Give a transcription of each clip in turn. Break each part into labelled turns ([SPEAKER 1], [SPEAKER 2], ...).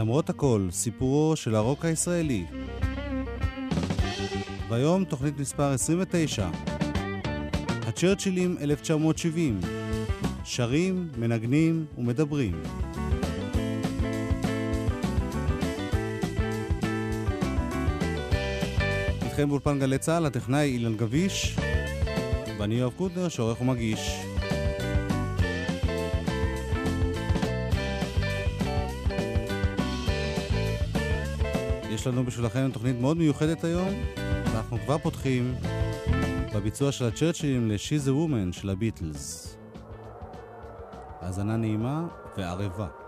[SPEAKER 1] למרות הכל, סיפורו של הרוק הישראלי. והיום תוכנית מספר 29. הצ'רצ'ילים 1970. שרים, מנגנים ומדברים. איתכם באולפן גלי צה"ל, הטכנאי אילן גביש, ואני יואב קוטנר, שעורך ומגיש. יש לנו בשבילכם תוכנית מאוד מיוחדת היום, ואנחנו כבר פותחים בביצוע של הצ'רצ'ילים ל-She's a Woman של הביטלס. האזנה נעימה וערבה.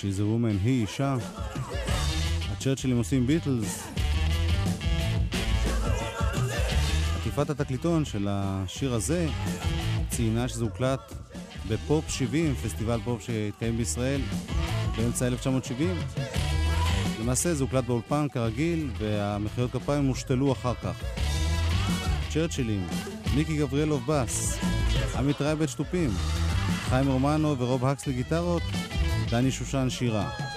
[SPEAKER 1] She's a woman, היא אישה. הצ'רצ'ילים עושים ביטלס. עטיפת התקליטון של השיר הזה ציינה שזה הוקלט בפופ 70, פסטיבל פופ שהתקיים בישראל באמצע 1970. למעשה זה הוקלט באולפן כרגיל, והמחיאות כפיים הושתלו אחר כך. צ'רצ'ילים, מיקי גבריאלוב בס, עמית רייבט שטופים, חיים רומנו ורוב הקס לגיטרות, דני שושן שירה.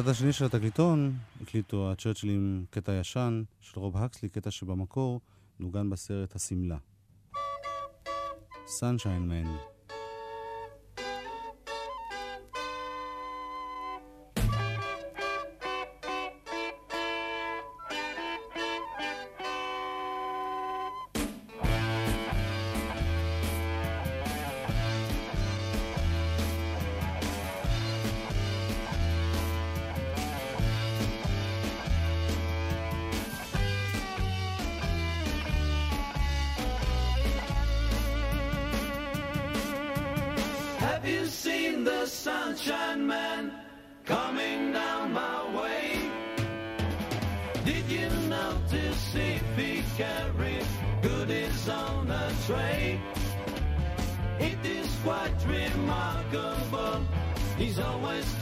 [SPEAKER 1] בצד השני של התקליטון הקליטו הצ'רצ'ילים קטע ישן של רוב הקסלי, קטע שבמקור נוגן בסרט השמלה. Sunshine Man.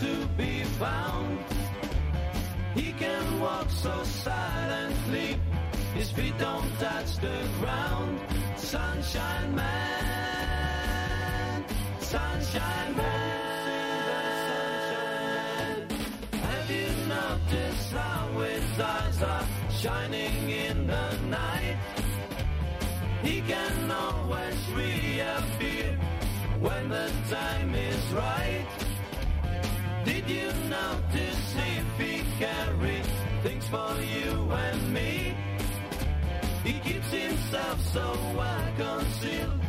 [SPEAKER 2] To be found. He can walk so silently. His feet don't touch the ground. Sunshine man, sunshine man. Have you noticed how his eyes are shining in the night? He can always reappear when the time is right. Did you notice if he carries things for you and me? He keeps himself so well concealed,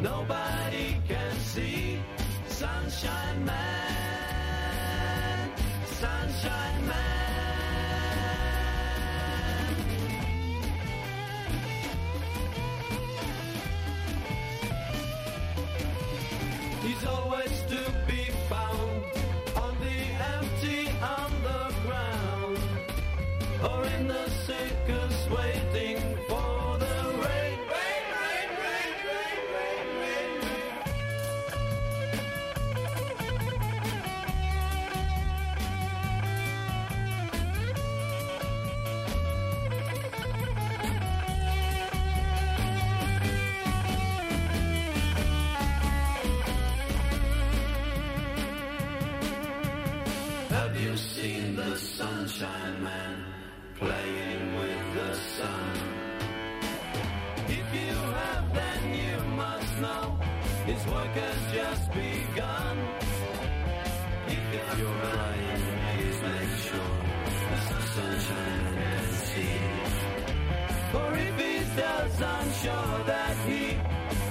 [SPEAKER 2] nobody can see. Sunshine man, sunshine man.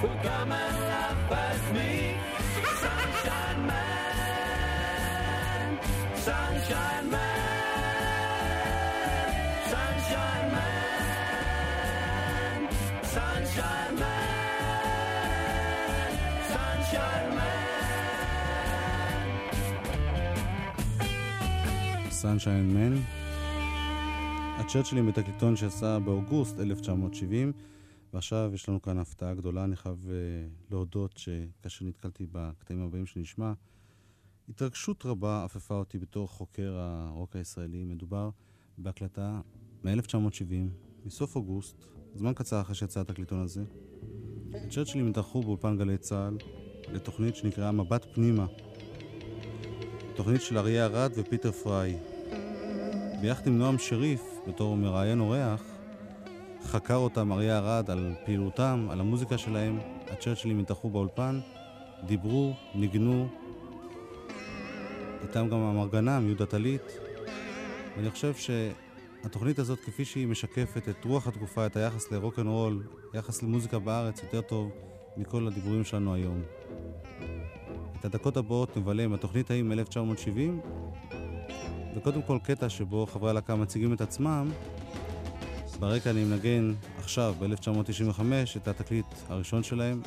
[SPEAKER 2] Come and laugh at me. Sunshine man, sunshine man, sunshine man, sunshine man, sunshine man.
[SPEAKER 1] Sunshine Man. הצ'רצ'ילים בתקליטון שיצא באוגוסט 1970, ועכשיו יש לנו כאן הפתעה גדולה. אני חייב uh, להודות שכאשר נתקלתי בקטעים הבאים שנשמע, התרגשות רבה אפפה אותי בתור חוקר הרוק הישראלי. מדובר בהקלטה מ-1970, מסוף אוגוסט, זמן קצר אחרי שיצא התקליטון הזה. הצ'רצ'ילים התארחו באולפן גלי צה"ל לתוכנית שנקראה מבט פנימה. תוכנית של אריה ארד ופיטר פריי. ביחד עם נועם שריף, בתור מראיין אורח, חקר אותם אריה ארד על פעילותם, על המוזיקה שלהם. הצ'רצ'ילים התארחו באולפן, דיברו, ניגנו. איתם גם המרגנם, יהודה טלית. ואני חושב שהתוכנית הזאת, כפי שהיא משקפת את רוח התקופה, את היחס לרוקנרול, יחס למוזיקה בארץ, יותר טוב מכל הדיבורים שלנו היום. את הדקות הבאות נבלה עם התוכנית ההיא מ-1970, וקודם כל קטע שבו חברי הלהקה מציגים את עצמם. ברקע אני מנגן עכשיו, ב-1995, את התקליט הראשון שלהם.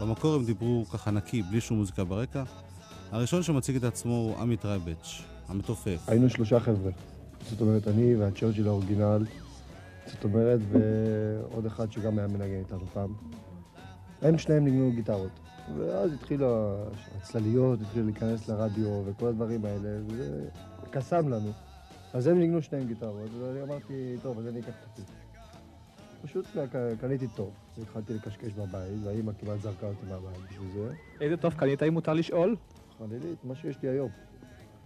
[SPEAKER 1] במקור הם דיברו ככה נקי, בלי שום מוזיקה ברקע. הראשון שמציג את עצמו הוא עמית רייבץ', המתופף.
[SPEAKER 3] היינו שלושה חבר'ה. זאת אומרת, אני והצ'רצ'יל האורגינל. זאת אומרת, ועוד אחד שגם היה מנגן איתנו פעם. הם שניהם ניגנו גיטרות. ואז התחילו הצלליות, התחילו להיכנס לרדיו וכל הדברים האלה, וזה קסם לנו. אז הם ניגנו שניהם גיטרות, ואני אמרתי, טוב, אז אני אקח את התקליט. פשוט קניתי טוב, והתחלתי לקשקש בבית, והאימא כמעט זרקה אותי מהבית בשביל זה.
[SPEAKER 4] איזה טוב קנית, אם מותר לשאול?
[SPEAKER 3] חלילי את מה שיש לי היום.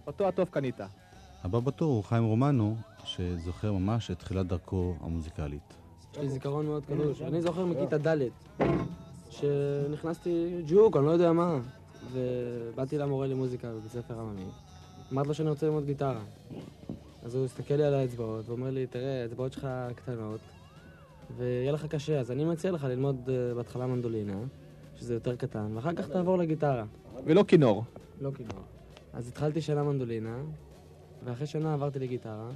[SPEAKER 4] אותו הטוב קנית.
[SPEAKER 1] הבא בתור הוא חיים רומנו, שזוכר ממש את תחילת דרכו המוזיקלית.
[SPEAKER 5] יש לי זיכרון מאוד קדוש. אני זוכר מכיתה ד', שנכנסתי ג'וק, אני לא יודע מה, ובאתי למורה למוזיקה בבית ספר עממי. אמרתי לו שאני רוצה ללמוד גיטרה. אז הוא הסתכל לי על האצבעות ואומר לי, תראה, האצבעות שלך קטנות, ויהיה לך קשה, אז אני מציע לך ללמוד אה, בהתחלה מנדולינה, שזה יותר קטן, ואחר כך תעבור לגיטרה.
[SPEAKER 4] ולא כינור.
[SPEAKER 5] לא כינור. אז התחלתי שנה מנדולינה, ואחרי שנה עברתי לגיטרה,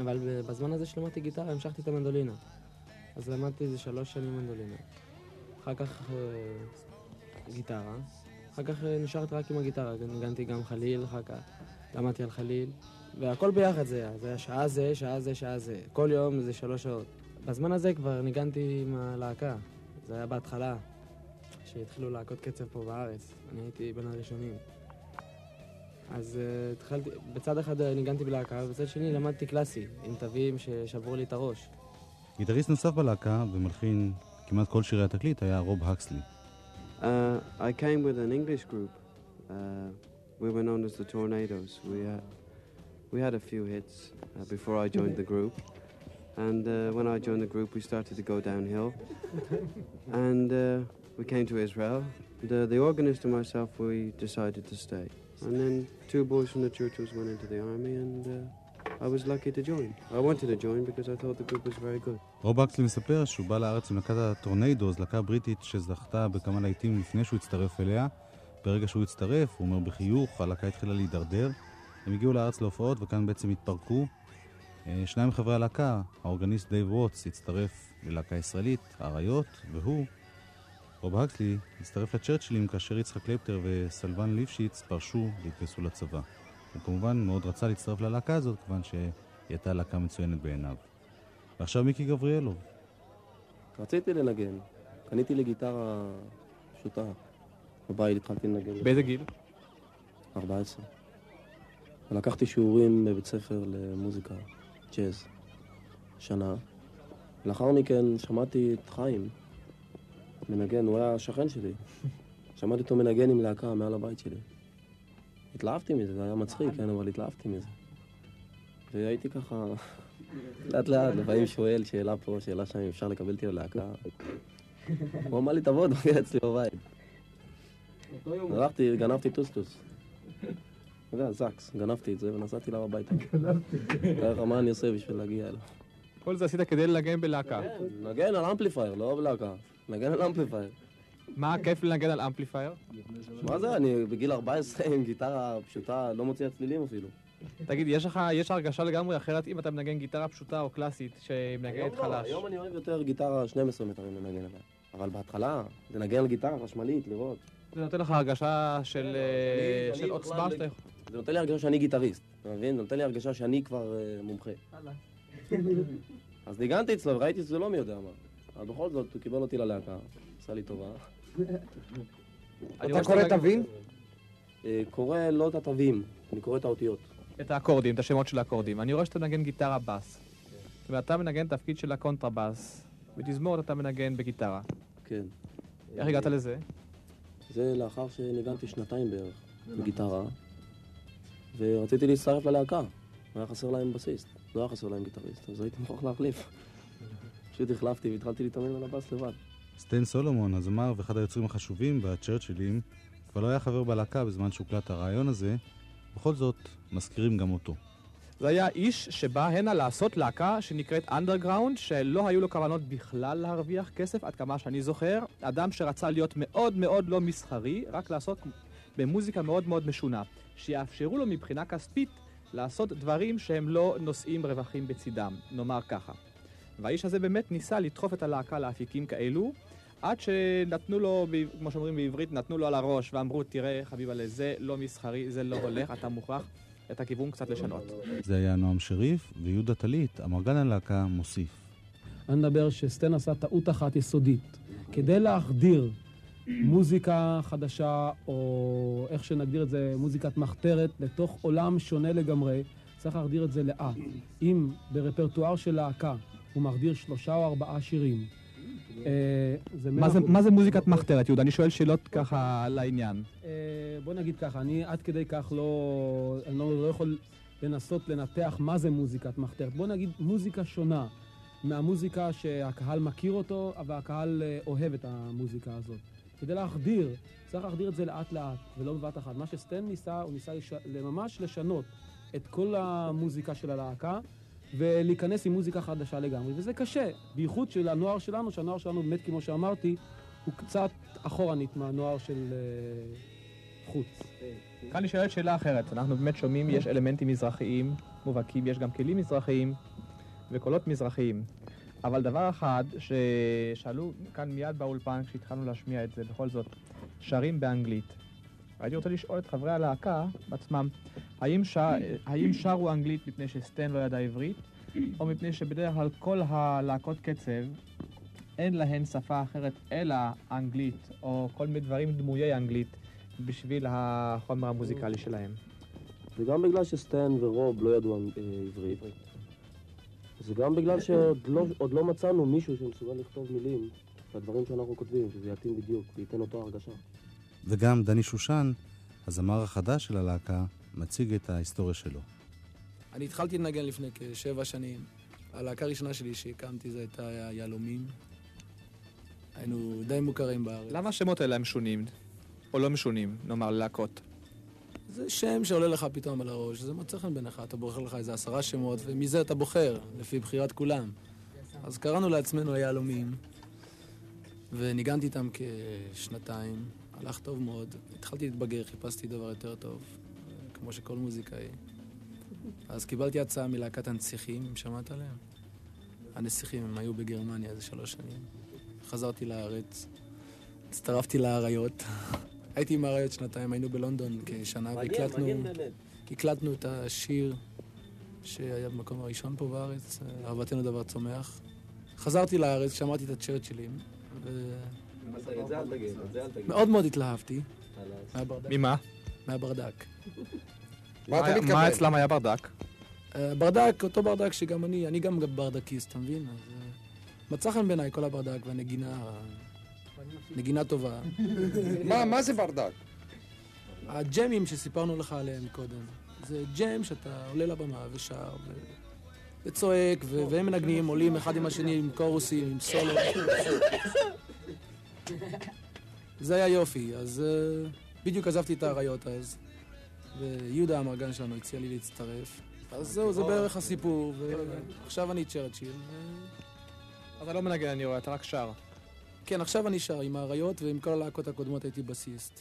[SPEAKER 5] אבל בזמן הזה שלמדתי גיטרה המשכתי את המנדולינה. אז למדתי איזה שלוש שנים מנדולינה. אחר כך אה, גיטרה, אחר כך אה, נשארתי רק עם הגיטרה, ניגנתי גם חליל אחר כך, למדתי על חליל, והכל ביחד זה היה, זה היה שעה זה, שעה זה, שעה זה. כל יום זה שלוש שעות. בזמן הזה כבר ניגנתי עם הלהקה, זה היה בהתחלה, שהתחילו להקות קצב פה בארץ, אני הייתי בין הראשונים. אז uh, התחלתי, בצד אחד אה, ניגנתי בלהקה, ובצד שני למדתי קלאסי, עם תווים ששברו לי את הראש.
[SPEAKER 1] גיטריסט נוסף בלהקה ומלחין כמעט כל שירי התקליט היה רוב הקסלי.
[SPEAKER 6] Uh, I came with an English group. Uh, we were known as the Tornadoes. We had, we had a few hits uh, before I joined the group. And uh, when I joined the group, we started to go downhill. and uh, we came to Israel. The, the organist and myself, we decided to stay. And then two boys from the churches went into the army, and uh, I was lucky to join. I wanted to join because I thought the group was very good.
[SPEAKER 1] רוב הקסלי מספר שהוא בא לארץ עם להקת הטורניידוז, להקה בריטית שזכתה בכמה להיטים לפני שהוא הצטרף אליה. ברגע שהוא הצטרף, הוא אומר בחיוך, הלהקה התחילה להידרדר. הם הגיעו לארץ להופעות וכאן בעצם התפרקו. אה, שניים מחברי הלהקה, האורגניסט דייב ווטס, הצטרף ללהקה ישראלית, האריות, והוא, רוב הקסלי, הצטרף לצ'רצ'ילים כאשר יצחק קלפטר וסלבין ליפשיץ פרשו והתגייסו לצבא. הוא כמובן מאוד רצה להצטרף ללהקה הזאת, כיוון שהיא הייתה להקה מצוינת בעיניו. ועכשיו מיקי גבריאלוב.
[SPEAKER 7] רציתי לנגן. קניתי לי גיטרה פשוטה. בבית התחלתי לנגן.
[SPEAKER 4] באיזה גיל?
[SPEAKER 7] 14. ולקחתי שיעורים בבית ספר למוזיקה, ג'אז, שנה. לאחר מכן שמעתי את חיים מנגן, הוא היה שכן שלי. שמעתי אותו מנגן עם להקה מעל הבית שלי. התלהבתי מזה, זה היה מצחיק, כן, אבל התלהבתי מזה. והייתי ככה, לאט לאט, לפעמים שואל שאלה פה, שאלה שם, אם אפשר לקבל אותי ללהקה. הוא אמר לי, תבוא, תבוא אצלי בבית. הלכתי, גנבתי טוסטוס. אתה יודע, זקס, גנבתי את זה ונסעתי אליו הביתה. גנבתי. ככה, מה אני עושה בשביל להגיע אליו?
[SPEAKER 4] כל זה עשית כדי לנגן בלהקה.
[SPEAKER 7] נגן על amplifier, לא בלהקה. נגן על amplifier.
[SPEAKER 4] מה הכיף לנגן על amplifier?
[SPEAKER 7] מה זה, אני בגיל 14 עם גיטרה פשוטה, לא מוציא צלילים אפילו.
[SPEAKER 4] תגיד, יש לך, יש הרגשה לגמרי אחרת אם אתה מנגן גיטרה פשוטה או קלאסית שמנגנת
[SPEAKER 7] לא,
[SPEAKER 4] חלש?
[SPEAKER 7] היום אני אוהב יותר גיטרה 12 מיתרים לנגן עליה. אבל בהתחלה, לנגן על גיטרה חשמלית, לראות.
[SPEAKER 4] זה נותן לך הרגשה של אה, של
[SPEAKER 7] אני
[SPEAKER 4] עוצמה שאתה יכול...
[SPEAKER 7] זה נותן לי הרגשה שאני גיטריסט, אתה מבין? זה נותן לי הרגשה שאני כבר אה, מומחה. אז ניגנתי אצלו וראיתי שזה לא מי יודע מה. אבל בכל זאת, הוא קיבל אותי ללהקה, עשה לי טובה.
[SPEAKER 8] אתה קורא תווים?
[SPEAKER 7] אה, קורא לא את התווים, אני קורא את האותיות.
[SPEAKER 4] את האקורדים, את השמות של האקורדים. אני רואה שאתה מנגן גיטרה בס. ואתה מנגן תפקיד של הקונטרבס. בתזמורת אתה מנגן בגיטרה.
[SPEAKER 7] כן.
[SPEAKER 4] איך הגעת לזה?
[SPEAKER 7] זה לאחר שניגנתי שנתיים בערך בגיטרה, ורציתי להצטרף ללהקה. היה חסר להם בסיסט, לא היה חסר להם גיטריסט, אז הייתי מוכרח להחליף. פשוט החלפתי והתחלתי להתאמן על הבאס לבד.
[SPEAKER 1] סטן סולומון, הזמר ואחד היוצרים החשובים בצ'רצ'ילים, כבר לא היה חבר בלהקה בזמן שהוקלט הרעיון הזה, בכל זאת, מזכירים גם אותו.
[SPEAKER 4] זה היה איש שבא הנה לעשות להקה שנקראת אנדרגראונד, שלא היו לו כוונות בכלל להרוויח כסף, עד כמה שאני זוכר. אדם שרצה להיות מאוד מאוד לא מסחרי, רק לעסוק במוזיקה מאוד מאוד משונה. שיאפשרו לו מבחינה כספית לעשות דברים שהם לא נושאים רווחים בצידם, נאמר ככה. והאיש הזה באמת ניסה לדחוף את הלהקה לאפיקים כאלו, עד שנתנו לו, כמו שאומרים בעברית, נתנו לו על הראש ואמרו, תראה חביבה, זה לא מסחרי, זה לא הולך, אתה מוכרח את הכיוון קצת לשנות.
[SPEAKER 1] זה היה נועם שריף, ויהודה טלית, אמרגן הלהקה, מוסיף.
[SPEAKER 9] אני מדבר שסטן עשה טעות אחת יסודית. כדי להחדיר מוזיקה חדשה, או איך שנגדיר את זה, מוזיקת מחתרת, לתוך עולם שונה לגמרי, צריך להחדיר את זה לאט. אם ברפרטואר של להקה הוא מחדיר שלושה או ארבעה שירים, אה,
[SPEAKER 4] מה זה, מוזיקת מחתרת, יהודה? אני שואל שאלות ככה לעניין.
[SPEAKER 9] אה, בוא נגיד ככה, אני עד כדי כך לא, אני לא, לא יכול לנסות לנתח מה זה מוזיקת מחתרת. בוא נגיד מוזיקה שונה מהמוזיקה שהקהל מכיר אותו, והקהל אה, אוהב את המוזיקה הזאת. כדי להחדיר, צריך להחדיר את זה לאט לאט, ולא בבת אחת. מה שסטן ניסה, הוא ניסה לש... ממש לשנות את כל המוזיקה של הלהקה, ולהיכנס עם מוזיקה חדשה לגמרי, וזה קשה, בייחוד של הנוער שלנו, שהנוער שלנו באמת, כמו שאמרתי, הוא קצת אחורנית מהנוער של אה, חוץ.
[SPEAKER 4] כאן נשאלת שאלה אחרת. אנחנו באמת שומעים, יש אלמנטים מזרחיים מובהקים, יש גם כלים מזרחיים וקולות מזרחיים. אבל דבר אחד ששאלו כאן מיד באולפן כשהתחלנו להשמיע את זה, בכל זאת, שרים באנגלית. הייתי רוצה לשאול את חברי הלהקה בעצמם, האם, שר, האם שרו אנגלית מפני שסטן לא ידע עברית, או מפני שבדרך כלל כל הלהקות קצב אין להן שפה אחרת אלא אנגלית, או כל מיני דברים דמויי אנגלית, בשביל החומר המוזיקלי שלהם.
[SPEAKER 7] זה גם בגלל שסטן ורוב לא ידעו אה, עברית. זה גם בגלל שעוד לא, לא מצאנו מישהו שמסוגל לכתוב מילים לדברים שאנחנו כותבים, שזה יתאים בדיוק וייתן אותו הרגשה.
[SPEAKER 1] וגם דני שושן, הזמר החדש של הלהקה, מציג את ההיסטוריה שלו.
[SPEAKER 8] אני התחלתי לנגן לפני כשבע שנים. הלהקה הראשונה שלי שהקמתי זה הייתה יהלומים. היינו די מוכרים בארץ.
[SPEAKER 4] למה השמות האלה הם שונים? או לא משונים, נאמר, להקות?
[SPEAKER 8] זה שם שעולה לך פתאום על הראש, זה מוצא חן בעיניך, אתה בוחר לך איזה עשרה שמות, ומזה אתה בוחר, לפי בחירת כולם. אז קראנו לעצמנו היהלומים, וניגנתי איתם כשנתיים, הלך טוב מאוד. התחלתי להתבגר, חיפשתי דבר יותר טוב, כמו שכל מוזיקאי. אז קיבלתי הצעה מלהקת הנסיכים, אם שמעת עליהם. הנסיכים, הם היו בגרמניה איזה שלוש שנים. חזרתי לארץ, הצטרפתי לאריות. הייתי עם האריות שנתיים, היינו בלונדון כשנה, והקלטנו הקלטנו את השיר שהיה במקום הראשון פה בארץ, אהבתנו דבר צומח. חזרתי לארץ, שמעתי את הצ'רצ'ילים, ומאוד מאוד התלהבתי. מהברדק.
[SPEAKER 4] ממה?
[SPEAKER 8] מהברדק.
[SPEAKER 4] מה אצלם היה ברדק?
[SPEAKER 8] אה, ברדק, אותו ברדק שגם אני, אני גם ברדקיסט, אתה מבין? אז אה, מצא חן בעיניי כל הברדק והנגינה, נגינה טובה.
[SPEAKER 10] מה, מה זה ברדק?
[SPEAKER 8] הג'מים שסיפרנו לך עליהם קודם, זה ג'ם שאתה עולה לבמה ושר ו... וצועק, ו... והם מנגנים, עולים אחד עם השני עם קורוסים, עם סולו. זה היה יופי, אז uh, בדיוק עזבתי את האריות אז, ויהודה המרגן שלנו הציע לי להצטרף. אז זהו, זה בערך הסיפור, ועכשיו אני צ'רצ'יל.
[SPEAKER 4] אתה לא מנגן, אני רואה, אתה רק שר.
[SPEAKER 8] כן, עכשיו אני שר עם האריות, ועם כל הלהקות הקודמות הייתי בסיסט.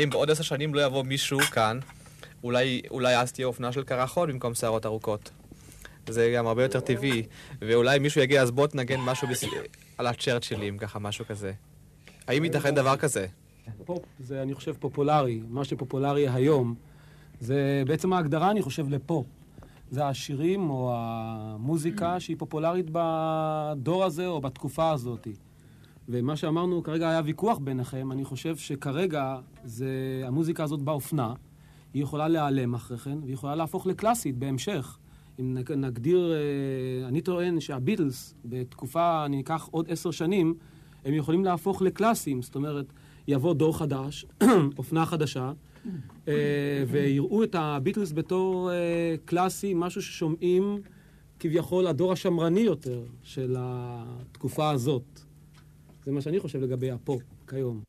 [SPEAKER 4] האם בעוד עשר שנים לא יבוא מישהו כאן, אולי, אולי אז תהיה אופנה של קרחון במקום שערות ארוכות. זה גם הרבה יותר טבעי. ואולי מישהו יגיע, אז בוא תנגן משהו בס... על הצ'רצ'ילים, ככה, משהו כזה. האם ייתכן דבר כזה?
[SPEAKER 9] פופ זה, אני חושב, פופולרי. מה שפופולרי היום, זה בעצם ההגדרה, אני חושב, לפופ. זה השירים או המוזיקה שהיא פופולרית בדור הזה או בתקופה הזאת. ומה שאמרנו, כרגע היה ויכוח ביניכם, אני חושב שכרגע זה, המוזיקה הזאת באופנה, היא יכולה להיעלם אחרי כן, והיא יכולה להפוך לקלאסית בהמשך. אם נג- נגדיר, אה, אני טוען שהביטלס, בתקופה, אני אקח עוד עשר שנים, הם יכולים להפוך לקלאסיים, זאת אומרת, יבוא דור חדש, אופנה חדשה, אה, ויראו את הביטלס בתור אה, קלאסי, משהו ששומעים כביכול הדור השמרני יותר של התקופה הזאת. זה מה שאני חושב לגבי הפופ כיום.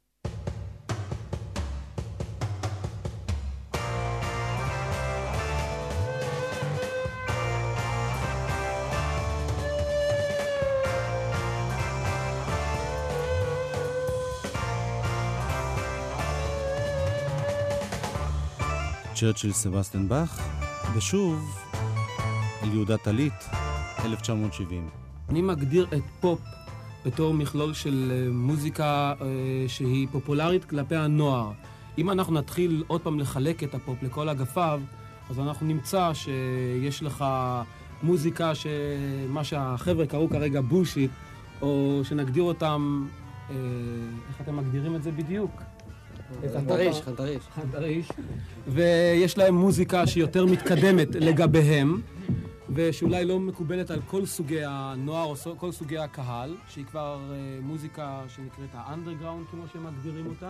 [SPEAKER 1] צ'רצ'יל סבסטיאן באך, ושוב, אל יהודה טלית, 1970.
[SPEAKER 9] אני מגדיר את פופ בתור מכלול של אה, מוזיקה אה, שהיא פופולרית כלפי הנוער. אם אנחנו נתחיל עוד פעם לחלק את הפופ לכל אגפיו, אז אנחנו נמצא שיש לך מוזיקה שמה שהחבר'ה קראו כרגע bullshit, או שנגדיר אותם, אה, איך אתם מגדירים את זה בדיוק?
[SPEAKER 5] חנטריש, חנטריש.
[SPEAKER 9] חנטריש. ויש להם מוזיקה שהיא יותר מתקדמת לגביהם, ושאולי לא מקובלת על כל סוגי הנוער או כל סוגי הקהל, שהיא כבר אה, מוזיקה שנקראת האנדרגראונד, כמו שהם מגדירים אותה.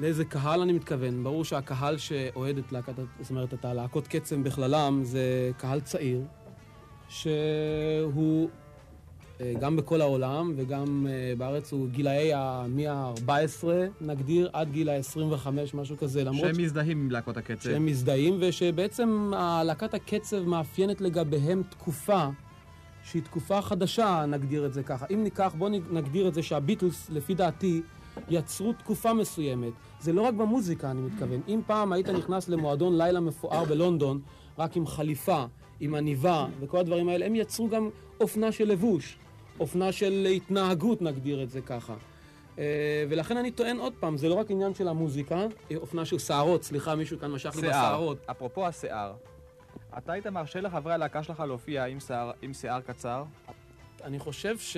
[SPEAKER 9] לאיזה קהל אני מתכוון? ברור שהקהל שאוהד את להקת, זאת אומרת, את הלהקות קצב בכללם, זה קהל צעיר, שהוא גם בכל העולם וגם אה, בארץ הוא גילאי מ-14, נגדיר, עד גיל ה-25, משהו כזה, למרות
[SPEAKER 4] שהם מזדהים עם להקות הקצב.
[SPEAKER 9] שהם מזדהים, ושבעצם להקת הקצב מאפיינת לגביהם תקופה שהיא תקופה חדשה, נגדיר את זה ככה. אם ניקח, בואו נגדיר את זה שהביטלס, לפי דעתי, יצרו תקופה מסוימת. זה לא רק במוזיקה, אני מתכוון. אם פעם היית נכנס למועדון לילה מפואר בלונדון, רק עם חליפה, עם עניבה וכל הדברים האלה, הם יצרו גם אופנה של לבוש, אופנה של התנהגות, נגדיר את זה ככה. אה, ולכן אני טוען עוד פעם, זה לא רק עניין של המוזיקה, אה, אופנה של שערות, סליחה, מישהו כאן משך לי. בשערות.
[SPEAKER 4] אפרופו השיער. אתה היית מרשה לחברי הלהקה שלך להופיע עם שיער- עם שיער קצר?
[SPEAKER 9] אני חושב ש...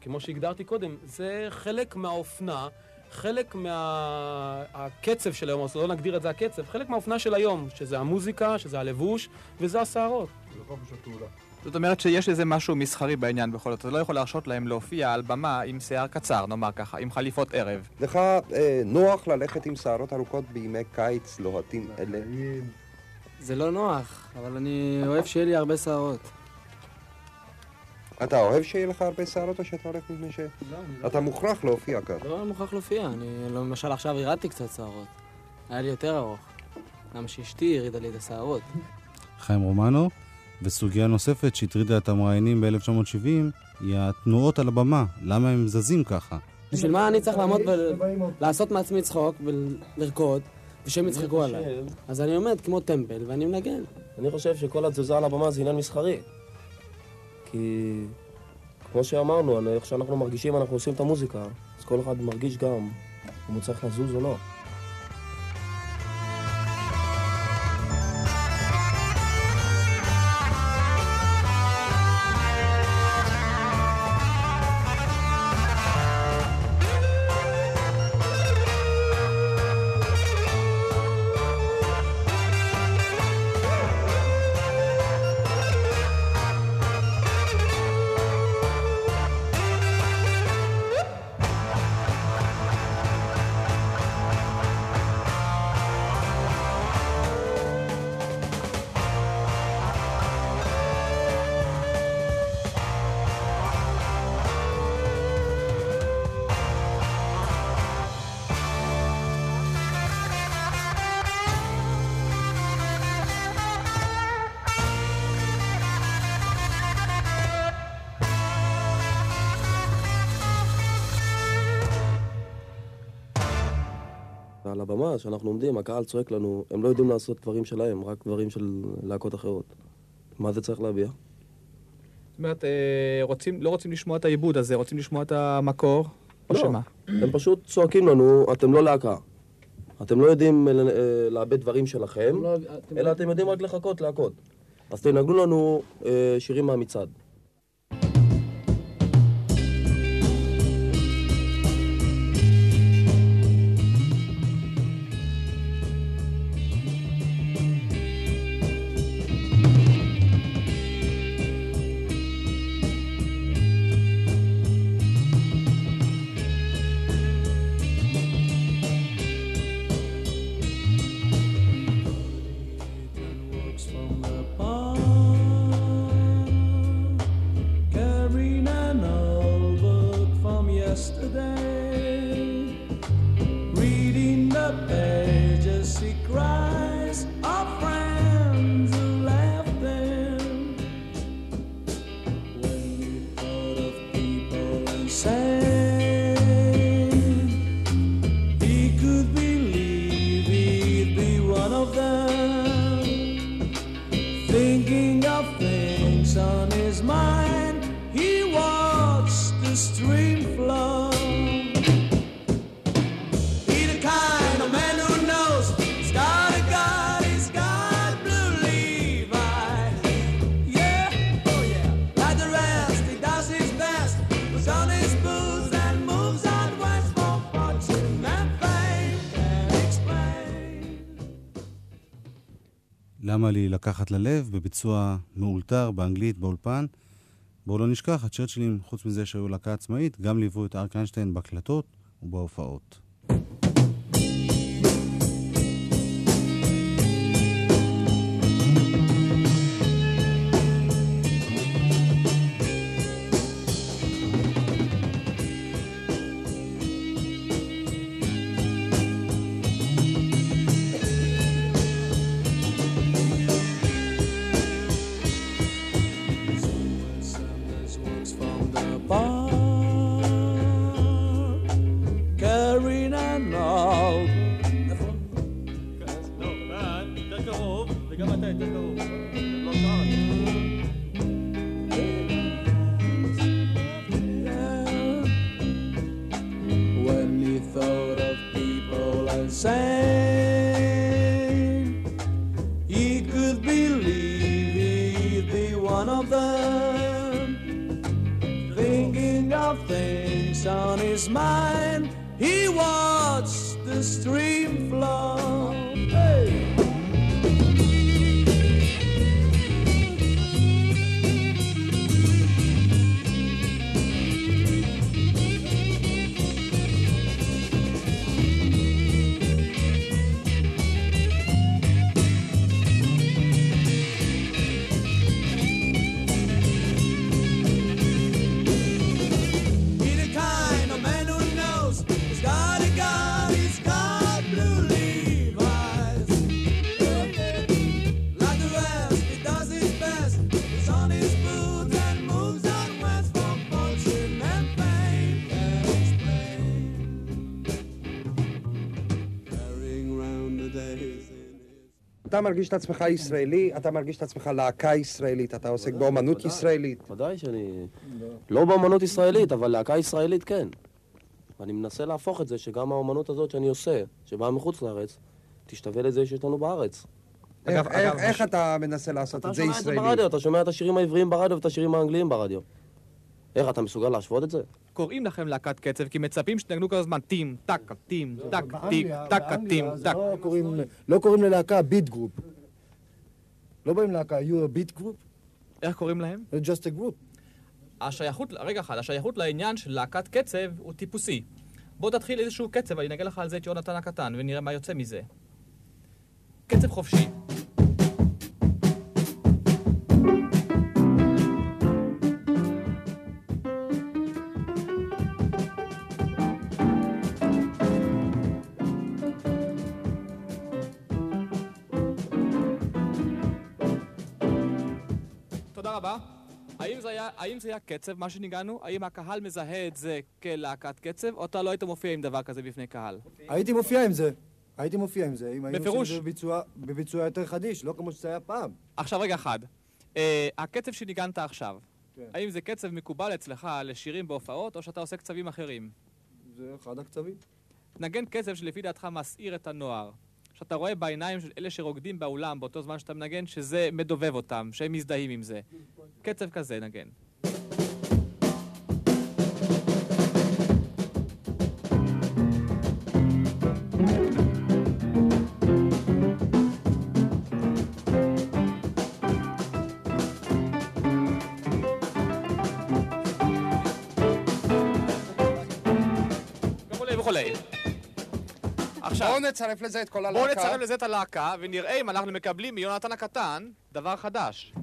[SPEAKER 9] כמו שהגדרתי קודם, זה חלק מהאופנה, חלק מהקצב של היום, אז לא נגדיר את זה הקצב, חלק מהאופנה של היום, שזה המוזיקה, שזה הלבוש, וזה השערות.
[SPEAKER 4] זאת אומרת שיש איזה משהו מסחרי בעניין בכל זאת. אתה לא יכול להרשות להם להופיע על במה עם שיער קצר, נאמר ככה, עם חליפות ערב.
[SPEAKER 10] לך אה, נוח ללכת עם שערות ארוכות בימי קיץ לוהטים אלה?
[SPEAKER 5] זה לא נוח, אבל אני אוהב שיהיה לי הרבה שערות.
[SPEAKER 10] אתה אוהב שיהיה לך הרבה שערות או שאתה הולך מפני ש... אתה מוכרח להופיע כאן.
[SPEAKER 5] לא אני מוכרח להופיע, אני למשל עכשיו הרדתי קצת שערות. היה לי יותר ארוך. למה שאשתי הרידה לי את השערות.
[SPEAKER 1] חיים רומנו, וסוגיה נוספת שהטרידה את המראיינים ב-1970 היא התנועות על הבמה, למה הם זזים ככה.
[SPEAKER 5] בשביל מה אני צריך לעמוד ולעשות מעצמי צחוק ולרקוד, ושהם יצחקו עליי? אז אני עומד כמו טמבל ואני מנגן.
[SPEAKER 7] אני חושב שכל התזוזה על הבמה זה עניין מסחרי. כי כמו שאמרנו, איך שאנחנו מרגישים, אנחנו עושים את המוזיקה. אז כל אחד מרגיש גם אם הוא צריך לזוז או לא. הבמה, כשאנחנו עומדים, הקהל צועק לנו, הם לא יודעים לעשות דברים שלהם, רק דברים של להקות אחרות. מה זה צריך להביע?
[SPEAKER 4] זאת אומרת, אה, רוצים, לא רוצים לשמוע את העיבוד הזה, רוצים לשמוע את המקור, או
[SPEAKER 7] לא.
[SPEAKER 4] שמה?
[SPEAKER 7] הם פשוט צועקים לנו, אתם לא להקה. אתם לא יודעים אה, לאבד דברים שלכם,
[SPEAKER 5] לא-
[SPEAKER 7] אלא אתם יודעים רק לחכות להכות. אז תנגנו לנו אה, שירים מהמצעד.
[SPEAKER 1] mine. He walks the street.
[SPEAKER 11] למה לי לקחת ללב בביצוע מאולתר באנגלית באולפן. בואו לא נשכח, הצ'רצ'ילים, חוץ מזה שהיו להקה עצמאית, גם ליוו את אריק איינשטיין בהקלטות ובהופעות.
[SPEAKER 10] אתה מרגיש את עצמך ישראלי, אתה מרגיש את עצמך להקה ישראלית, אתה עוסק באומנות ישראלית.
[SPEAKER 7] ודאי שאני... לא באמנות ישראלית, אבל להקה ישראלית כן. ואני מנסה להפוך את זה שגם האמנות הזאת שאני עושה, שבאה מחוץ לארץ, תשתווה לזה שיש לנו בארץ.
[SPEAKER 10] איך- אתה מנסה לעשות
[SPEAKER 7] אתה
[SPEAKER 10] את זה
[SPEAKER 7] שומע את זה
[SPEAKER 10] ישראלי?
[SPEAKER 7] ברדיו, אתה שומע את השירים העבריים ברדיו ואת השירים האנגליים ברדיו. איך, אתה מסוגל להשוות את זה?
[SPEAKER 4] קוראים לכם להקת קצב כי מצפים שתנגנו כל הזמן טים, טק, טים, טק, טיק, טק, טים, טק.
[SPEAKER 3] לא קוראים- לא ללהקה beat group. לא באים להקה, you a beat group,
[SPEAKER 4] איך קוראים להם?
[SPEAKER 3] just a group.
[SPEAKER 4] השייכות, רגע אחד, השייכות לעניין של להקת קצב הוא טיפוסי. בוא תתחיל איזשהו קצב, אני אנגן לך על זה את יונתן הקטן, ונראה מה יוצא מזה. קצב חופשי. האם זה, היה, קצב, מה שניגענו? האם הקהל מזהה את זה כלהקת קצב, או אתה לא היית מופיע עם דבר כזה בפני קהל?
[SPEAKER 3] הייתי מופיע עם זה. הייתי מופיע עם זה, אם היינו
[SPEAKER 4] בפירוש.
[SPEAKER 3] עושים את זה בביצוע- בביצוע יותר חדיש, לא כמו שזה היה פעם.
[SPEAKER 4] עכשיו רגע אחד. Uh, הקצב שניגנת עכשיו, האם זה קצב מקובל אצלך לשירים בהופעות, או שאתה עושה קצבים אחרים?
[SPEAKER 3] זה אחד הקצבים.
[SPEAKER 4] נגן קצב שלפי דעתך מסעיר את הנוער. שאתה רואה בעיניים של אלה שרוקדים באולם באותו זמן שאתה מנגן, שזה מדובב אותם, שהם מזדהים עם זה. קצב כזה נגן.
[SPEAKER 10] נצרף לזה את כל
[SPEAKER 4] בואו
[SPEAKER 10] הלהקה.
[SPEAKER 4] נצרף לזה את הלהקה ונראה אם אנחנו מקבלים מיונתן הקטן דבר חדש.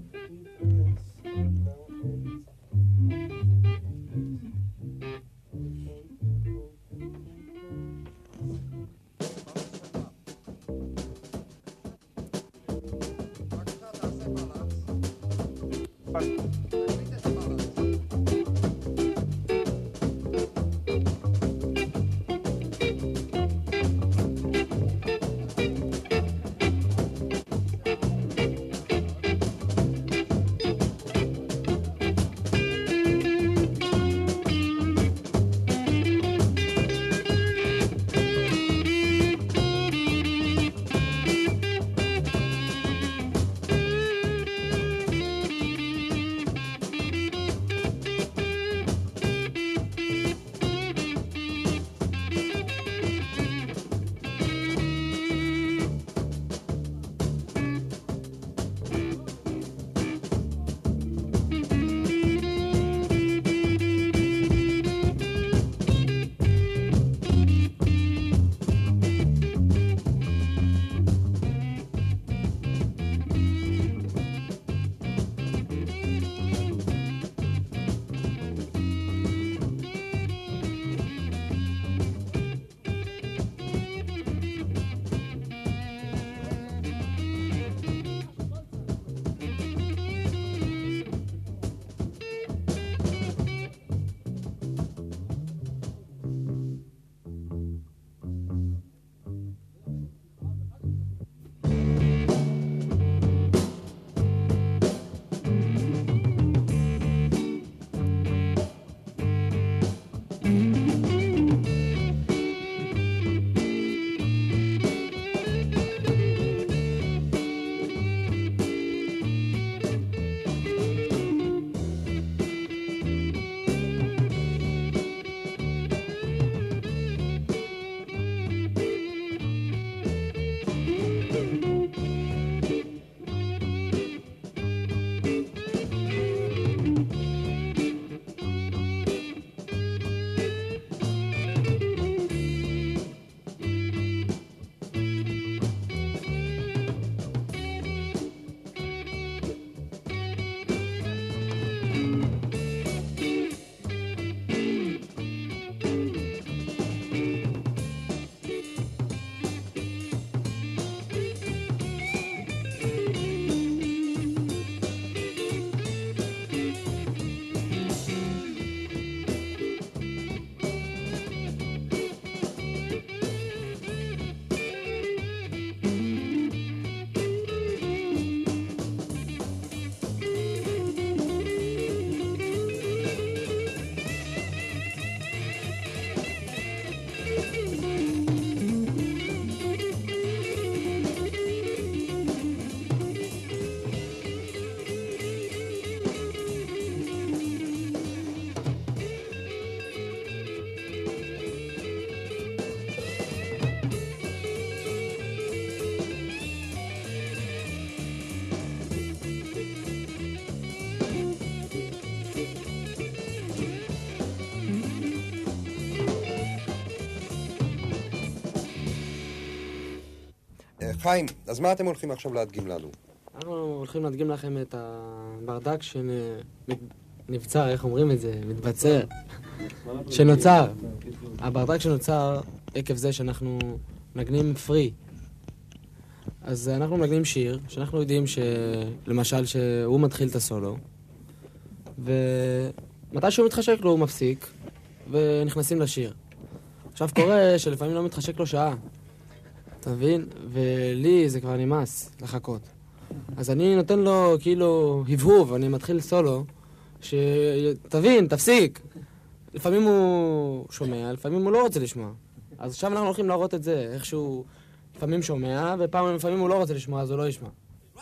[SPEAKER 10] חיים, אז מה אתם הולכים עכשיו להדגים לנו?
[SPEAKER 5] אנחנו הולכים להדגים לכם את הברדק שנבצר, איך אומרים את זה? מתבצר. שנוצר. הברדק שנוצר עקב זה שאנחנו מנגנים פרי. אז אנחנו מנגנים שיר, שאנחנו יודעים שלמשל שהוא מתחיל את הסולו, ומתי שהוא מתחשק לו הוא מפסיק, ונכנסים לשיר. עכשיו קורה שלפעמים לא מתחשק לו שעה, אתה מבין? ולי זה כבר נמאס לחכות. אז אני נותן לו כאילו הבהוב, אני מתחיל סולו, שתבין, תפסיק. לפעמים הוא שומע, לפעמים הוא לא רוצה לשמוע. אז עכשיו אנחנו הולכים להראות את זה, איך שהוא לפעמים שומע, ופעם לפעמים הוא לא רוצה לשמוע, אז הוא לא ישמע.
[SPEAKER 12] Oh,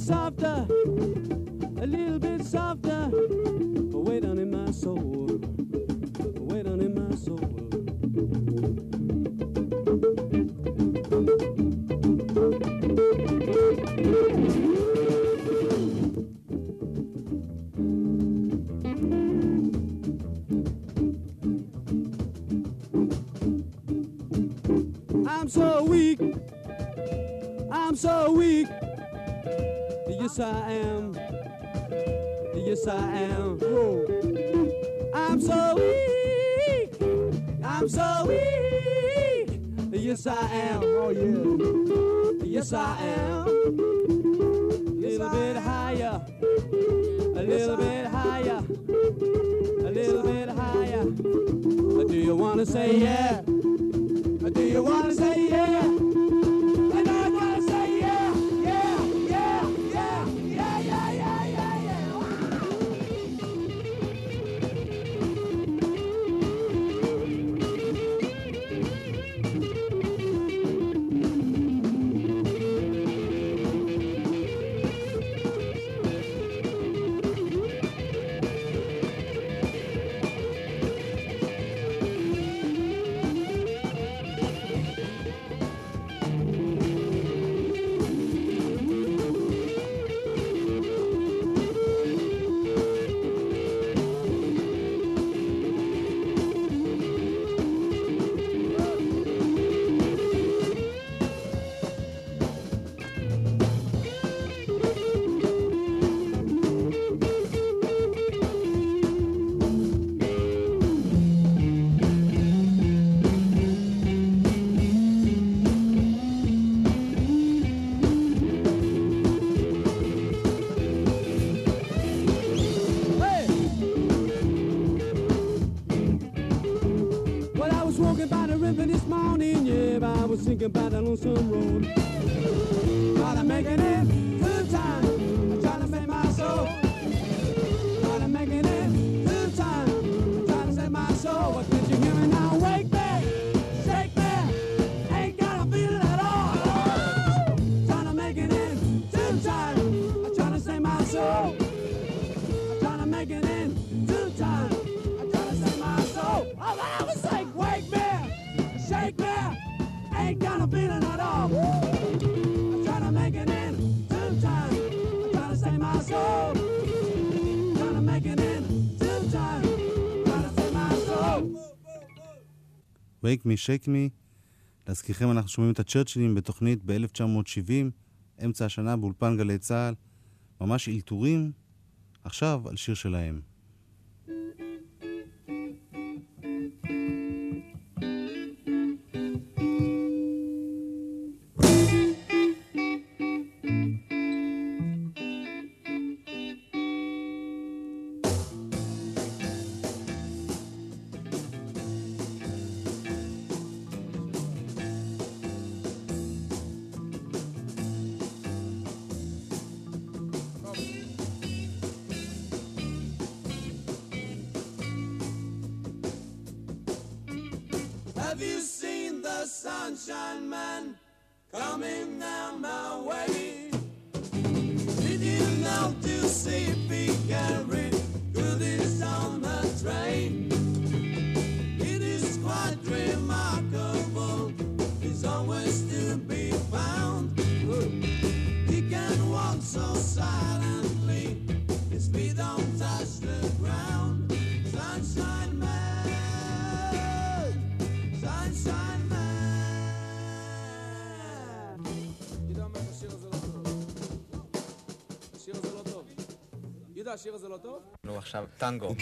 [SPEAKER 12] softer, a little bit softer. Way down in my soul, I am. Yes, I am. Whoa. I'm so weak. I'm so weak. Yes, I am. Oh, yeah. Yes, I am. A little bit higher. A little bit higher. A little bit higher. Do you want to say yeah?
[SPEAKER 1] Break Me, Shake Me.
[SPEAKER 11] להזכירכם, אנחנו שומעים את הצ'רצ'ילים בתוכנית ב-1970, אמצע השנה באולפן גלי צה"ל. ממש אלתורים, עכשיו על שיר שלהם.
[SPEAKER 13] השיר הזה לא טוב?
[SPEAKER 4] נו, עכשיו טנגו.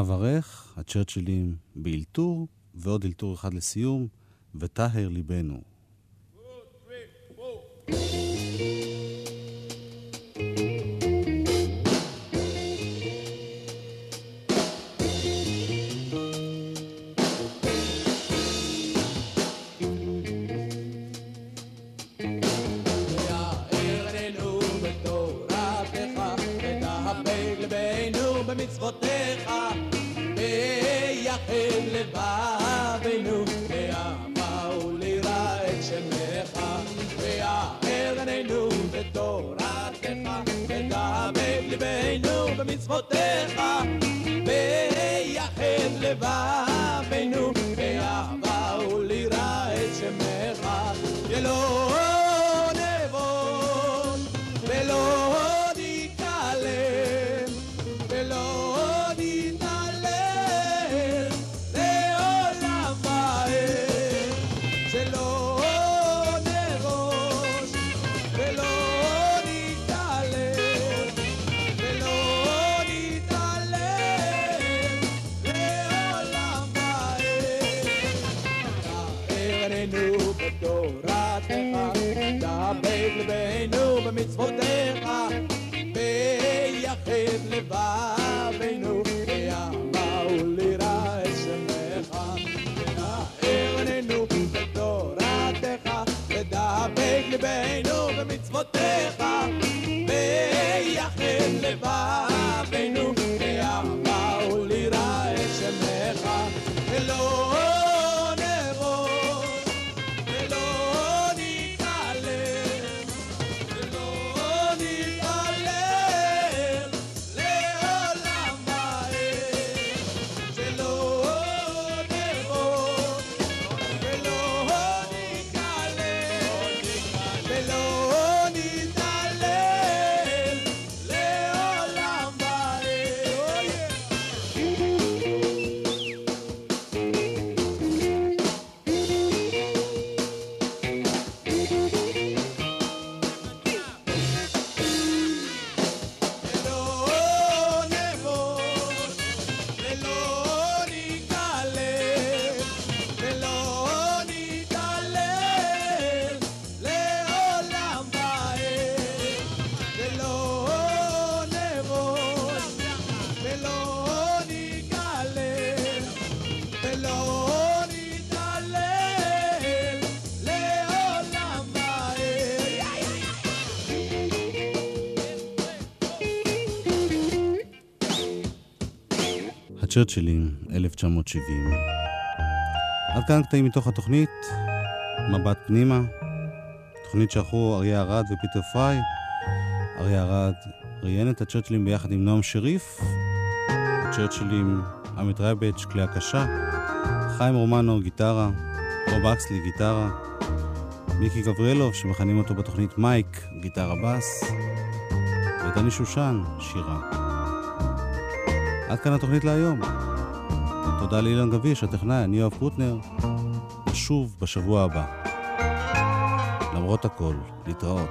[SPEAKER 11] אברך, הצ'רצ'ילים באלתור, ועוד אלתור אחד לסיום, וטהר ליבנו.
[SPEAKER 1] הצ'רצ'ילים, 1970. עד כאן קטעים מתוך התוכנית, מבט פנימה, תוכנית שערכו אריה ארד ופיטר פריי. אריה ארד ראיין את הצ'רצ'ילים ביחד עם נועם שריף, הצ'רצ'ילים עמי טרייביץ', כלי הקשה, חיים רומנו, גיטרה, רוב האקסלי, גיטרה, מיקי גבריאלוב, שמכנים אותו בתוכנית מייק, גיטרה בס, ודני שושן, שירה. עד כאן התוכנית להיום. תודה לאילן גביש, הטכנאי, אני יואב קוטנר. נשוב בשבוע הבא. למרות הכל, להתראות.